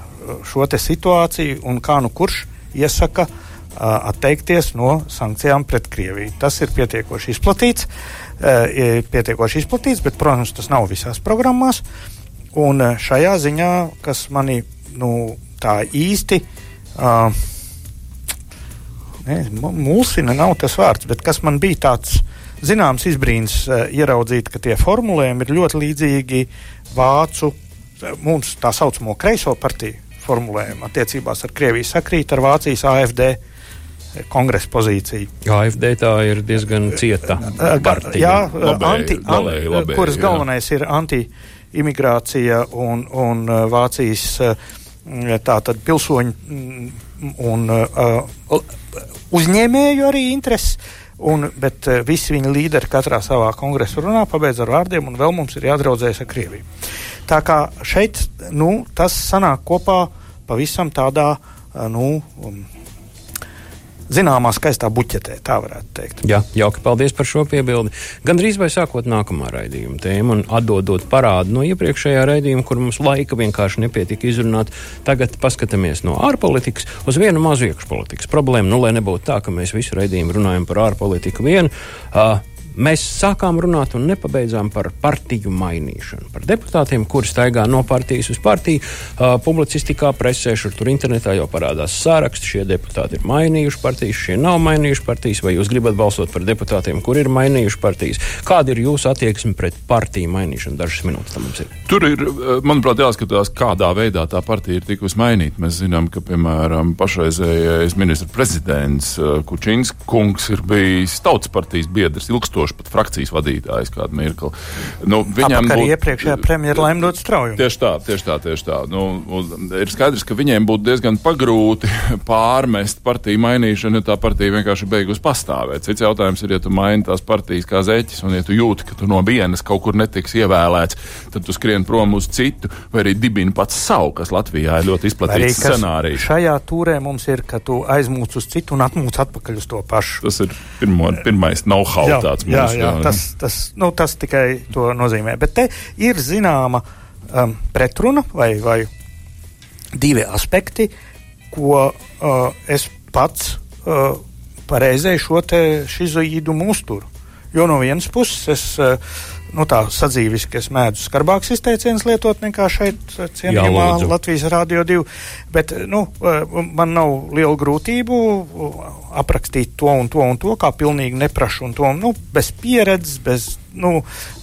šo situāciju un kā nu kurš iesaka uh, atteikties no sankcijām pret Krieviju. Tas ir pietiekoši izplatīts, pietiekoši izplatīts bet, protams, tas nav visās programmās. Un šajā ziņā, kas manī nu, tā īsti uh, ne, mulsina, nav tas vārds, bet kas man bija tāds zināms izbrīns uh, ieraudzīt, ka tie formulējumi ir ļoti līdzīgi vācu, mums tā saucamo kreiso partiju formulējumu attiecībās ar Krieviju sakrīt ar Vācijas AFD uh, kongresa pozīciju. AFD tā ir diezgan cieta partija. Jā, labēji, anti, an, labēji, kuras jā. galvenais ir anti-imigrācija un, un Vācijas tātad pilsoņu un uzņēmēju arī intereses. Un, bet visi viņa līderi katrā savā kongresa runā pabeidz ar vārdiem, un vēl mums ir jādraudzējas ar Krieviju. Tā kā šeit nu, tas sanāk kopā pavisam tādā nu, zināmā skaistā buķetē, tā varētu teikt. Jā, jauki, paldies par šo piebildi. Gan drīz vai sākot nākamā raidījuma tēmu un atdodot parādu no iepriekšējā raidījuma, kur mums laika vienkārši nepietika izrunāt, tagad paskatāmies no ārpolitikas uz vienu mazu iekšpolitikas problēmu. Nu, lai nebūtu tā, ka mēs visu raidījumu runājam par ārpolitiku vienu. Uh, mēs sākām runāt un nepabeidzām par partiju mainīšanu. Par deputātiem, kuri staigā no partijas uz partiju, uh, publicistikā, presē, šur tur internetā jau parādās sāraksti. Šie deputāti ir mainījuši partijas, šie nav mainījuši partijas, vai jūs gribat balsot par deputātiem, kuri ir mainījuši partijas. Kāda ir jūsu attieksme pret partiju mainīšanu? Dažas minūtes tam mums ir. Tur ir, manuprāt, jāskatās, kādā veidā tā partija ir tikusi mainīta. Mēs zinām, ka, piemēram, pašreizējais ministra prezidents Kučins kungs ir bijis tautas partijas biedrs ilgstoši ilgstoši pat frakcijas vadītājs kādu mirkli. Nu, viņam arī būt, iepriekšējā premjera laim dot strauju. Tieši tā, tieši tā, tieši tā. Nu, ir skaidrs, ka viņiem būtu diezgan pagrūti pārmest partiju mainīšanu, ja tā partija vienkārši beigus pastāvēt. Cits jautājums ir, ja tu maini tās partijas kā zeķis, un ja tu jūti, ka tu no vienas kaut kur netiks ievēlēts, tad tu skrien prom uz citu, vai arī dibini pats savu, kas Latvijā ir ļoti izplatīts scenārijs. Šajā tūrē mums ir, ka tu aizmūc uz citu un atmūc atpakaļ uz to pašu. Tas ir pirmo, pirmais know-how tāds jā, jā, jā. Tas, tas, nu, tas tikai to nozīmē. Bet te ir zināma um, pretruna vai, vai divi aspekti, ko uh, es pats uh, pareizēju šo šizoīdumu uzturu. Jo no vienas puses es uh, nu, tā sadzīviski es mēdzu skarbāks izteiciens lietot nekā šeit cienījumā Latvijas Rādio 2, bet, nu, man nav liela grūtību aprakstīt to un to un to, kā pilnīgi neprašu un to, nu, bez pieredzes, bez, nu,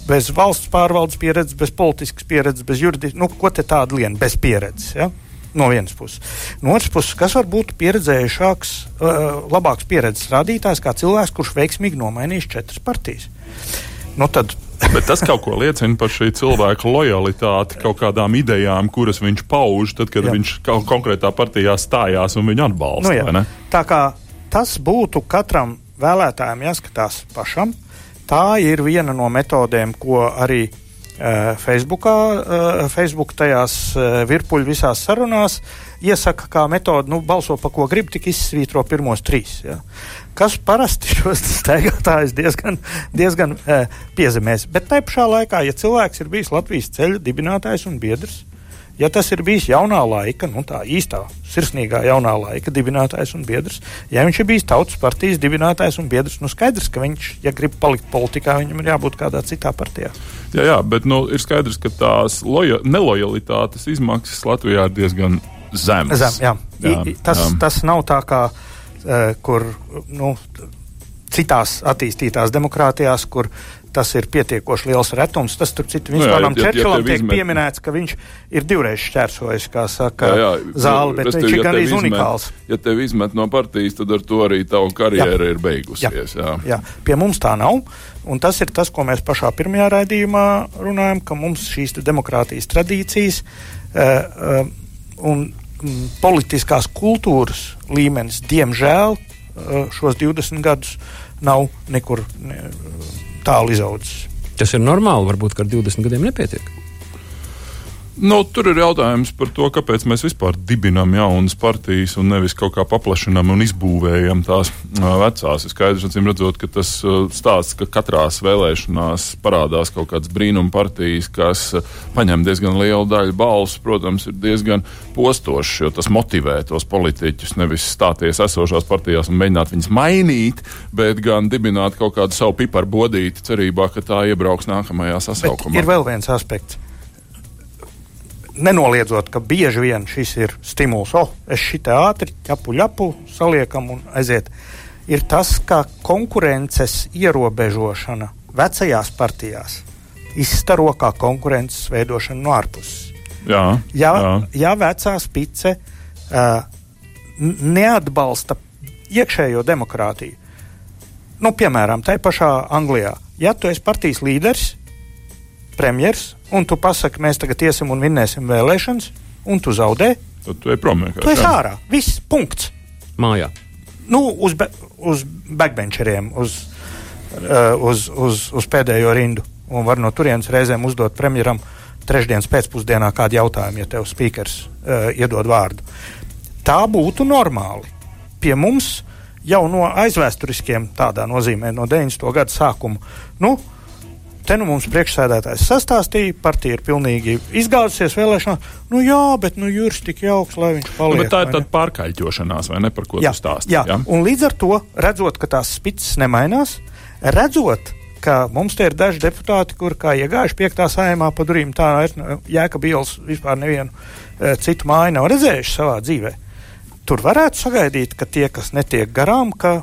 bez valsts pārvaldes pieredzes, bez politiskas pieredzes, bez juridiskas, nu, ko te tāda lien, bez pieredzes, ja? No vienas puses. No otras puses, kas var būt pieredzējušāks, uh, labāks pieredzes rādītājs kā cilvēks, kurš veiksmīgi nomainījis četras partijas? Nu, tad Bet tas kaut ko liecina par šī cilvēka lojalitāti kaut kādām idejām, kuras viņš pauž, tad, kad jā. viņš kaut konkrētā partijā stājās un viņu atbalsta. Nu, tā kā tas būtu katram vēlētājam jāskatās pašam, tā ir viena no metodēm, ko arī Facebookā, uh, Facebook tajās uh, virpuļu visās sarunās iesaka kā metodi, nu, balso pa ko grib, tik izsvītro pirmos trīs. Ja kas parasti šos staigātājus diezgan, diezgan e, piezemēs. Bet tajā pašā laikā, ja cilvēks ir bijis Latvijas ceļa dibinātājs un biedrs, ja tas ir bijis jaunā laika, nu tā īstā, sirsnīgā jaunā laika dibinātājs un biedrs, ja viņš ir bijis tautas partijas dibinātājs un biedrs, nu skaidrs, ka viņš, ja grib palikt politikā, viņam ir jābūt kādā citā partijā. Jā, jā bet nu, ir skaidrs, ka tās loja, nelojalitātes izmaksas Latvijā ir diezgan zemas. Zem, jā. Jā, I, tas, jā. tas nav tā kā Eh, kur nu, citās attīstītās demokrātijās, kur tas ir pietiekoši liels retums. Tas, starp citu, nu Vinstonam ja, Čerčilam ja tiek izmet... pieminēts, ka viņš ir divreiz šķērsojis, kā saka, jā, jā, zāli, bet viņš ir ja gandrīz unikāls. Ja tev izmet no partijas, tad ar to arī tavu karjeru ir beigusies. Jā. Jā. jā, pie mums tā nav. Un tas ir tas, ko mēs pašā pirmajā raidījumā runājam, ka mums šīs demokrātijas tradīcijas uh, uh, un m, politiskās kultūras līmenis, diemžēl, šos 20 gadus nav nekur ne, tālu izaudzis. Tas ir normāli, varbūt, ar 20 gadiem nepietiek. Nu, tur ir jautājums par to, kāpēc mēs vispār dibinām jaunas partijas un nevis kaut kā paplašinām un izbūvējam tās vecās. Ir skaidrs, acīm redzot, ka tas stāsts, ka katrās vēlēšanās parādās kaut kādas brīnuma partijas, kas paņem diezgan lielu daļu balsu, protams, ir diezgan postošs, jo tas motivē tos politiķus nevis stāties esošās partijās un mēģināt viņus mainīt, bet gan dibināt kaut kādu savu piparu bodīti cerībā, ka tā iebrauks nākamajā sasaukumā. Bet ir vēl viens aspekts nenoliedzot, ka bieži vien šis ir stimuls, oh, es šitā ātri ķepu ļapu, saliekam un aiziet. Ir tas, ka konkurences ierobežošana vecajās partijās izstaro kā konkurences veidošana no ārpuses. Jā, ja, jā. ja vecā spice uh, neatbalsta iekšējo demokrātiju, nu, piemēram, tai pašā Anglijā, ja tu esi partijas līderis, premjeras, un tu pasaki, mēs tagad iesim un vinnēsim vēlēšanas, un tu zaudē. Tad tu ej prom. Tu esi ārā. Viss, punkts. Mājā. nu, uz, be, uz backbencheriem, uz, uh, uz, uz, uz pēdējo rindu. Un var no turienes reizēm uzdot premjeram trešdienas pēcpusdienā kādu jautājumu, ja tev speakers uh, iedod vārdu. Tā būtu normāli. Pie mums jau no aizvēsturiskiem, tādā nozīmē, no 90. gada sākuma. Nu, te nu mums priekšsēdētājs sastāstīja, partija ir pilnīgi izgāzusies vēlēšanās. Nu jā, bet nu jūras tik jauks, lai viņš paliek. Nu, tā ir tāda pārkaļķošanās, vai ne, par ko jā, tu stāsti? Jā. jā, un līdz ar to, redzot, ka tās spices nemainās, redzot, ka mums te ir daži deputāti, kur kā iegājuši piektā sājumā pa durvīm, tā jēka bielas vispār nevienu e, citu māju nav redzējuši savā dzīvē. Tur varētu sagaidīt, ka tie, kas netiek garām, ka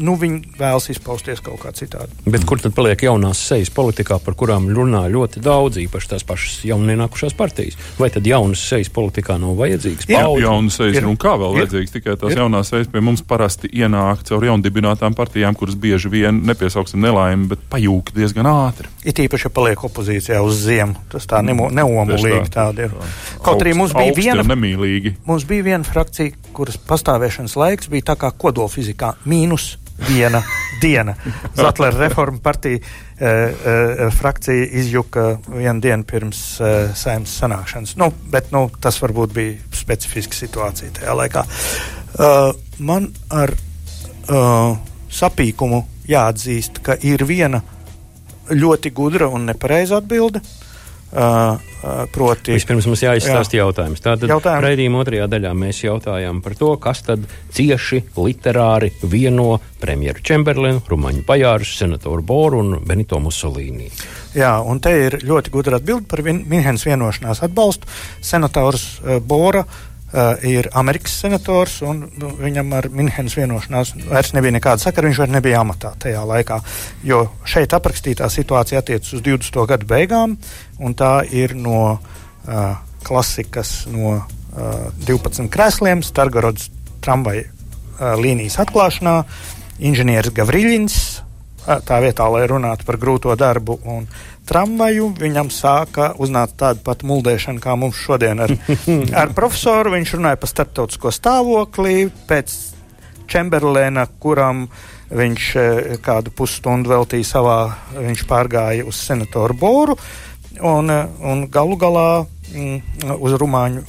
nu, viņi vēlas izpausties kaut kā citādi. Bet kur tad paliek jaunās sejas politikā, par kurām runā ļoti daudz, īpaši tās pašas jaunienākušās partijas? Vai tad jaunas sejas politikā nav vajadzīgas? Jā, jaunas sejas, un kā vēl ir. vajadzīgas, tikai tās ir. jaunās sejas pie mums parasti ienāk caur jaundibinātām partijām, kuras bieži vien nepiesauksim nelaimi, bet pajūg diezgan ātri. It īpaši, ja paliek opozīcijā uz ziemu, tas tā neomulīgi tāda ir. Kaut arī mums bija viena, nemīlīgi. mums bija viena frakcija, kuras pastāvēšanas laiks bija tā kā kodolfizikā mīnus viena diena. Zatlera reforma partija e, e, frakcija izjuka vienu dienu pirms e, saimnes sanākšanas. Nu, bet nu, tas varbūt bija specifiska situācija tajā laikā. Uh, man ar uh, sapīkumu jāatzīst, ka ir viena ļoti gudra un nepareiza atbilde. Uh, Proti, Vispirms mums jāizstāsta jā. jautājums. Tātad Jautājum. raidījuma otrajā daļā mēs jautājām par to, kas tad cieši literāri vieno premjeru Čemberlinu, Rumaņu Pajārus, senatoru Boru un Benito Musolīni. Jā, un te ir ļoti gudra atbilde par Minhenes vienošanās atbalstu. Senators uh, Bora uh, ir Amerikas senators, un nu, viņam ar Minhenes vienošanās vairs nebija nekāda sakara. Viņš vairs nebija amatā tajā laikā. Jo šeit aprakstītā situācija attiecas uz 20. gadu beigām, un tā ir no uh, klasikas no uh, 12 krēsliem, Stargorodas tramvaja uh, līnijas atklāšanā, inženieris Gavriļins. Tā vietā, lai runātu par grūto darbu un tramvaju, viņam sāka uznākt tāda pati muldēšana kā mums šodien ar, ar profesoru. Viņš runāja par starptautisko stāvokli pēc Čemberlēna, kuram viņš kādu pusstundu veltīja savā, viņš pārgāja uz senatoru Boru un, un galu galā mm, uz rumāņu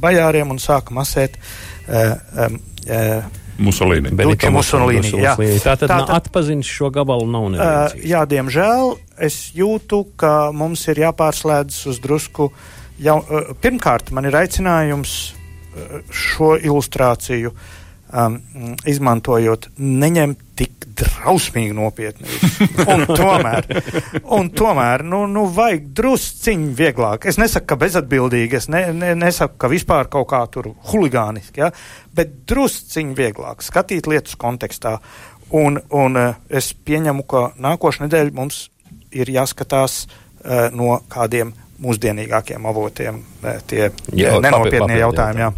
bajāriem un sāka masēt. Uh, um, uh, Musolīni. Benito Musolīni. Jā. Tātad tā, tā, atpazīst šo gabalu nav neviens. Uh, jā, diemžēl es jūtu, ka mums ir jāpārslēdz uz drusku. Jau, uh, pirmkārt, man ir aicinājums uh, šo ilustrāciju um, izmantojot, neņemt tik drausmīgi nopietni. Un tomēr, un tomēr nu, nu, vajag drusciņi vieglāk. Es nesaku, ka bezatbildīgi, es ne, ne, nesaku, ka vispār kaut kā tur huligāniski, ja? bet drusciņi vieglāk skatīt lietas kontekstā. Un, un eh, es pieņemu, ka nākošais nedēļa mums ir jāskatās uh, no kādiem mūsdienīgākiem avotiem eh, tie jā, nenopietnie jautājumi. Jā.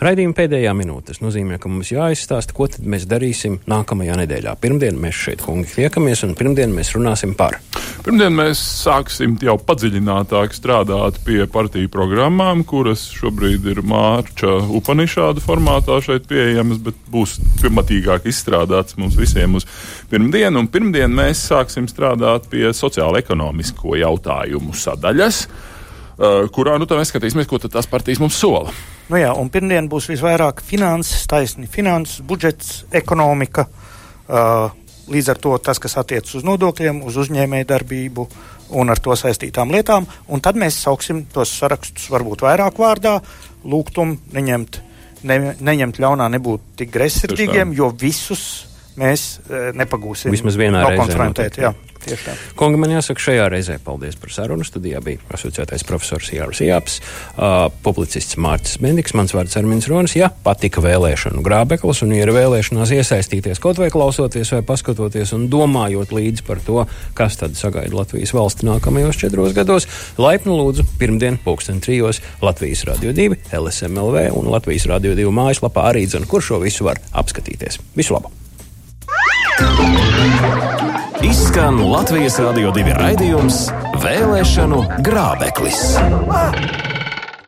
Raidījuma pēdējā minūte. Tas nozīmē, ka mums jāizstāsta, ko tad mēs darīsim nākamajā nedēļā. Pirmdien mēs šeit, kungi, tiekamies, un pirmdien mēs runāsim par. Pirmdien mēs sāksim jau padziļinātāk strādāt pie partiju programmām, kuras šobrīd ir mārča upanišāda formātā šeit pieejamas, bet būs pirmatīgāk izstrādāts mums visiem uz pirmdienu. Un pirmdien mēs sāksim strādāt pie sociāla-ekonomisko jautājumu sadaļas. Uh, kurā nu, skatīsimies, ko tās partijas mums sola. Nu jā, un pirmdien būs visvairāk finanses, taisni finanses, budžets, ekonomika. Uh, līdz ar to tas, kas attiecas uz nodokļiem, uz uzņēmēju darbību un ar to saistītām lietām. Un tad mēs sauksim tos sarakstus varbūt vairāk vārdā, lūgtum neņemt, ne, neņemt ļaunā, nebūt tik greizsirdīgiem, jo visus mēs e, nepagūsim. Vismaz vienā reizē. Tieši tā. Kungi, man jāsaka, šajā reizē paldies par sarunu. Studijā bija asociētais profesors Jānis Jāps, uh, publicists Mārcis Bendiks, mans vārds Armins Ronis. Ja patika vēlēšanu grābeklis un ir vēlēšanās iesaistīties kaut vai klausoties vai paskatoties un domājot līdzi par to, kas tad sagaida Latvijas valsti nākamajos četros gados, laipni lūdzu pirmdien pulksten trijos Latvijas Radio 2, LSMLV un Latvijas Radio 2 mājaslapā arī dzene, kur šo visu var apskatīties. Visu labu! Izskan Latvijas Rādio 2 raidījums Vēlēšanu grābeklis.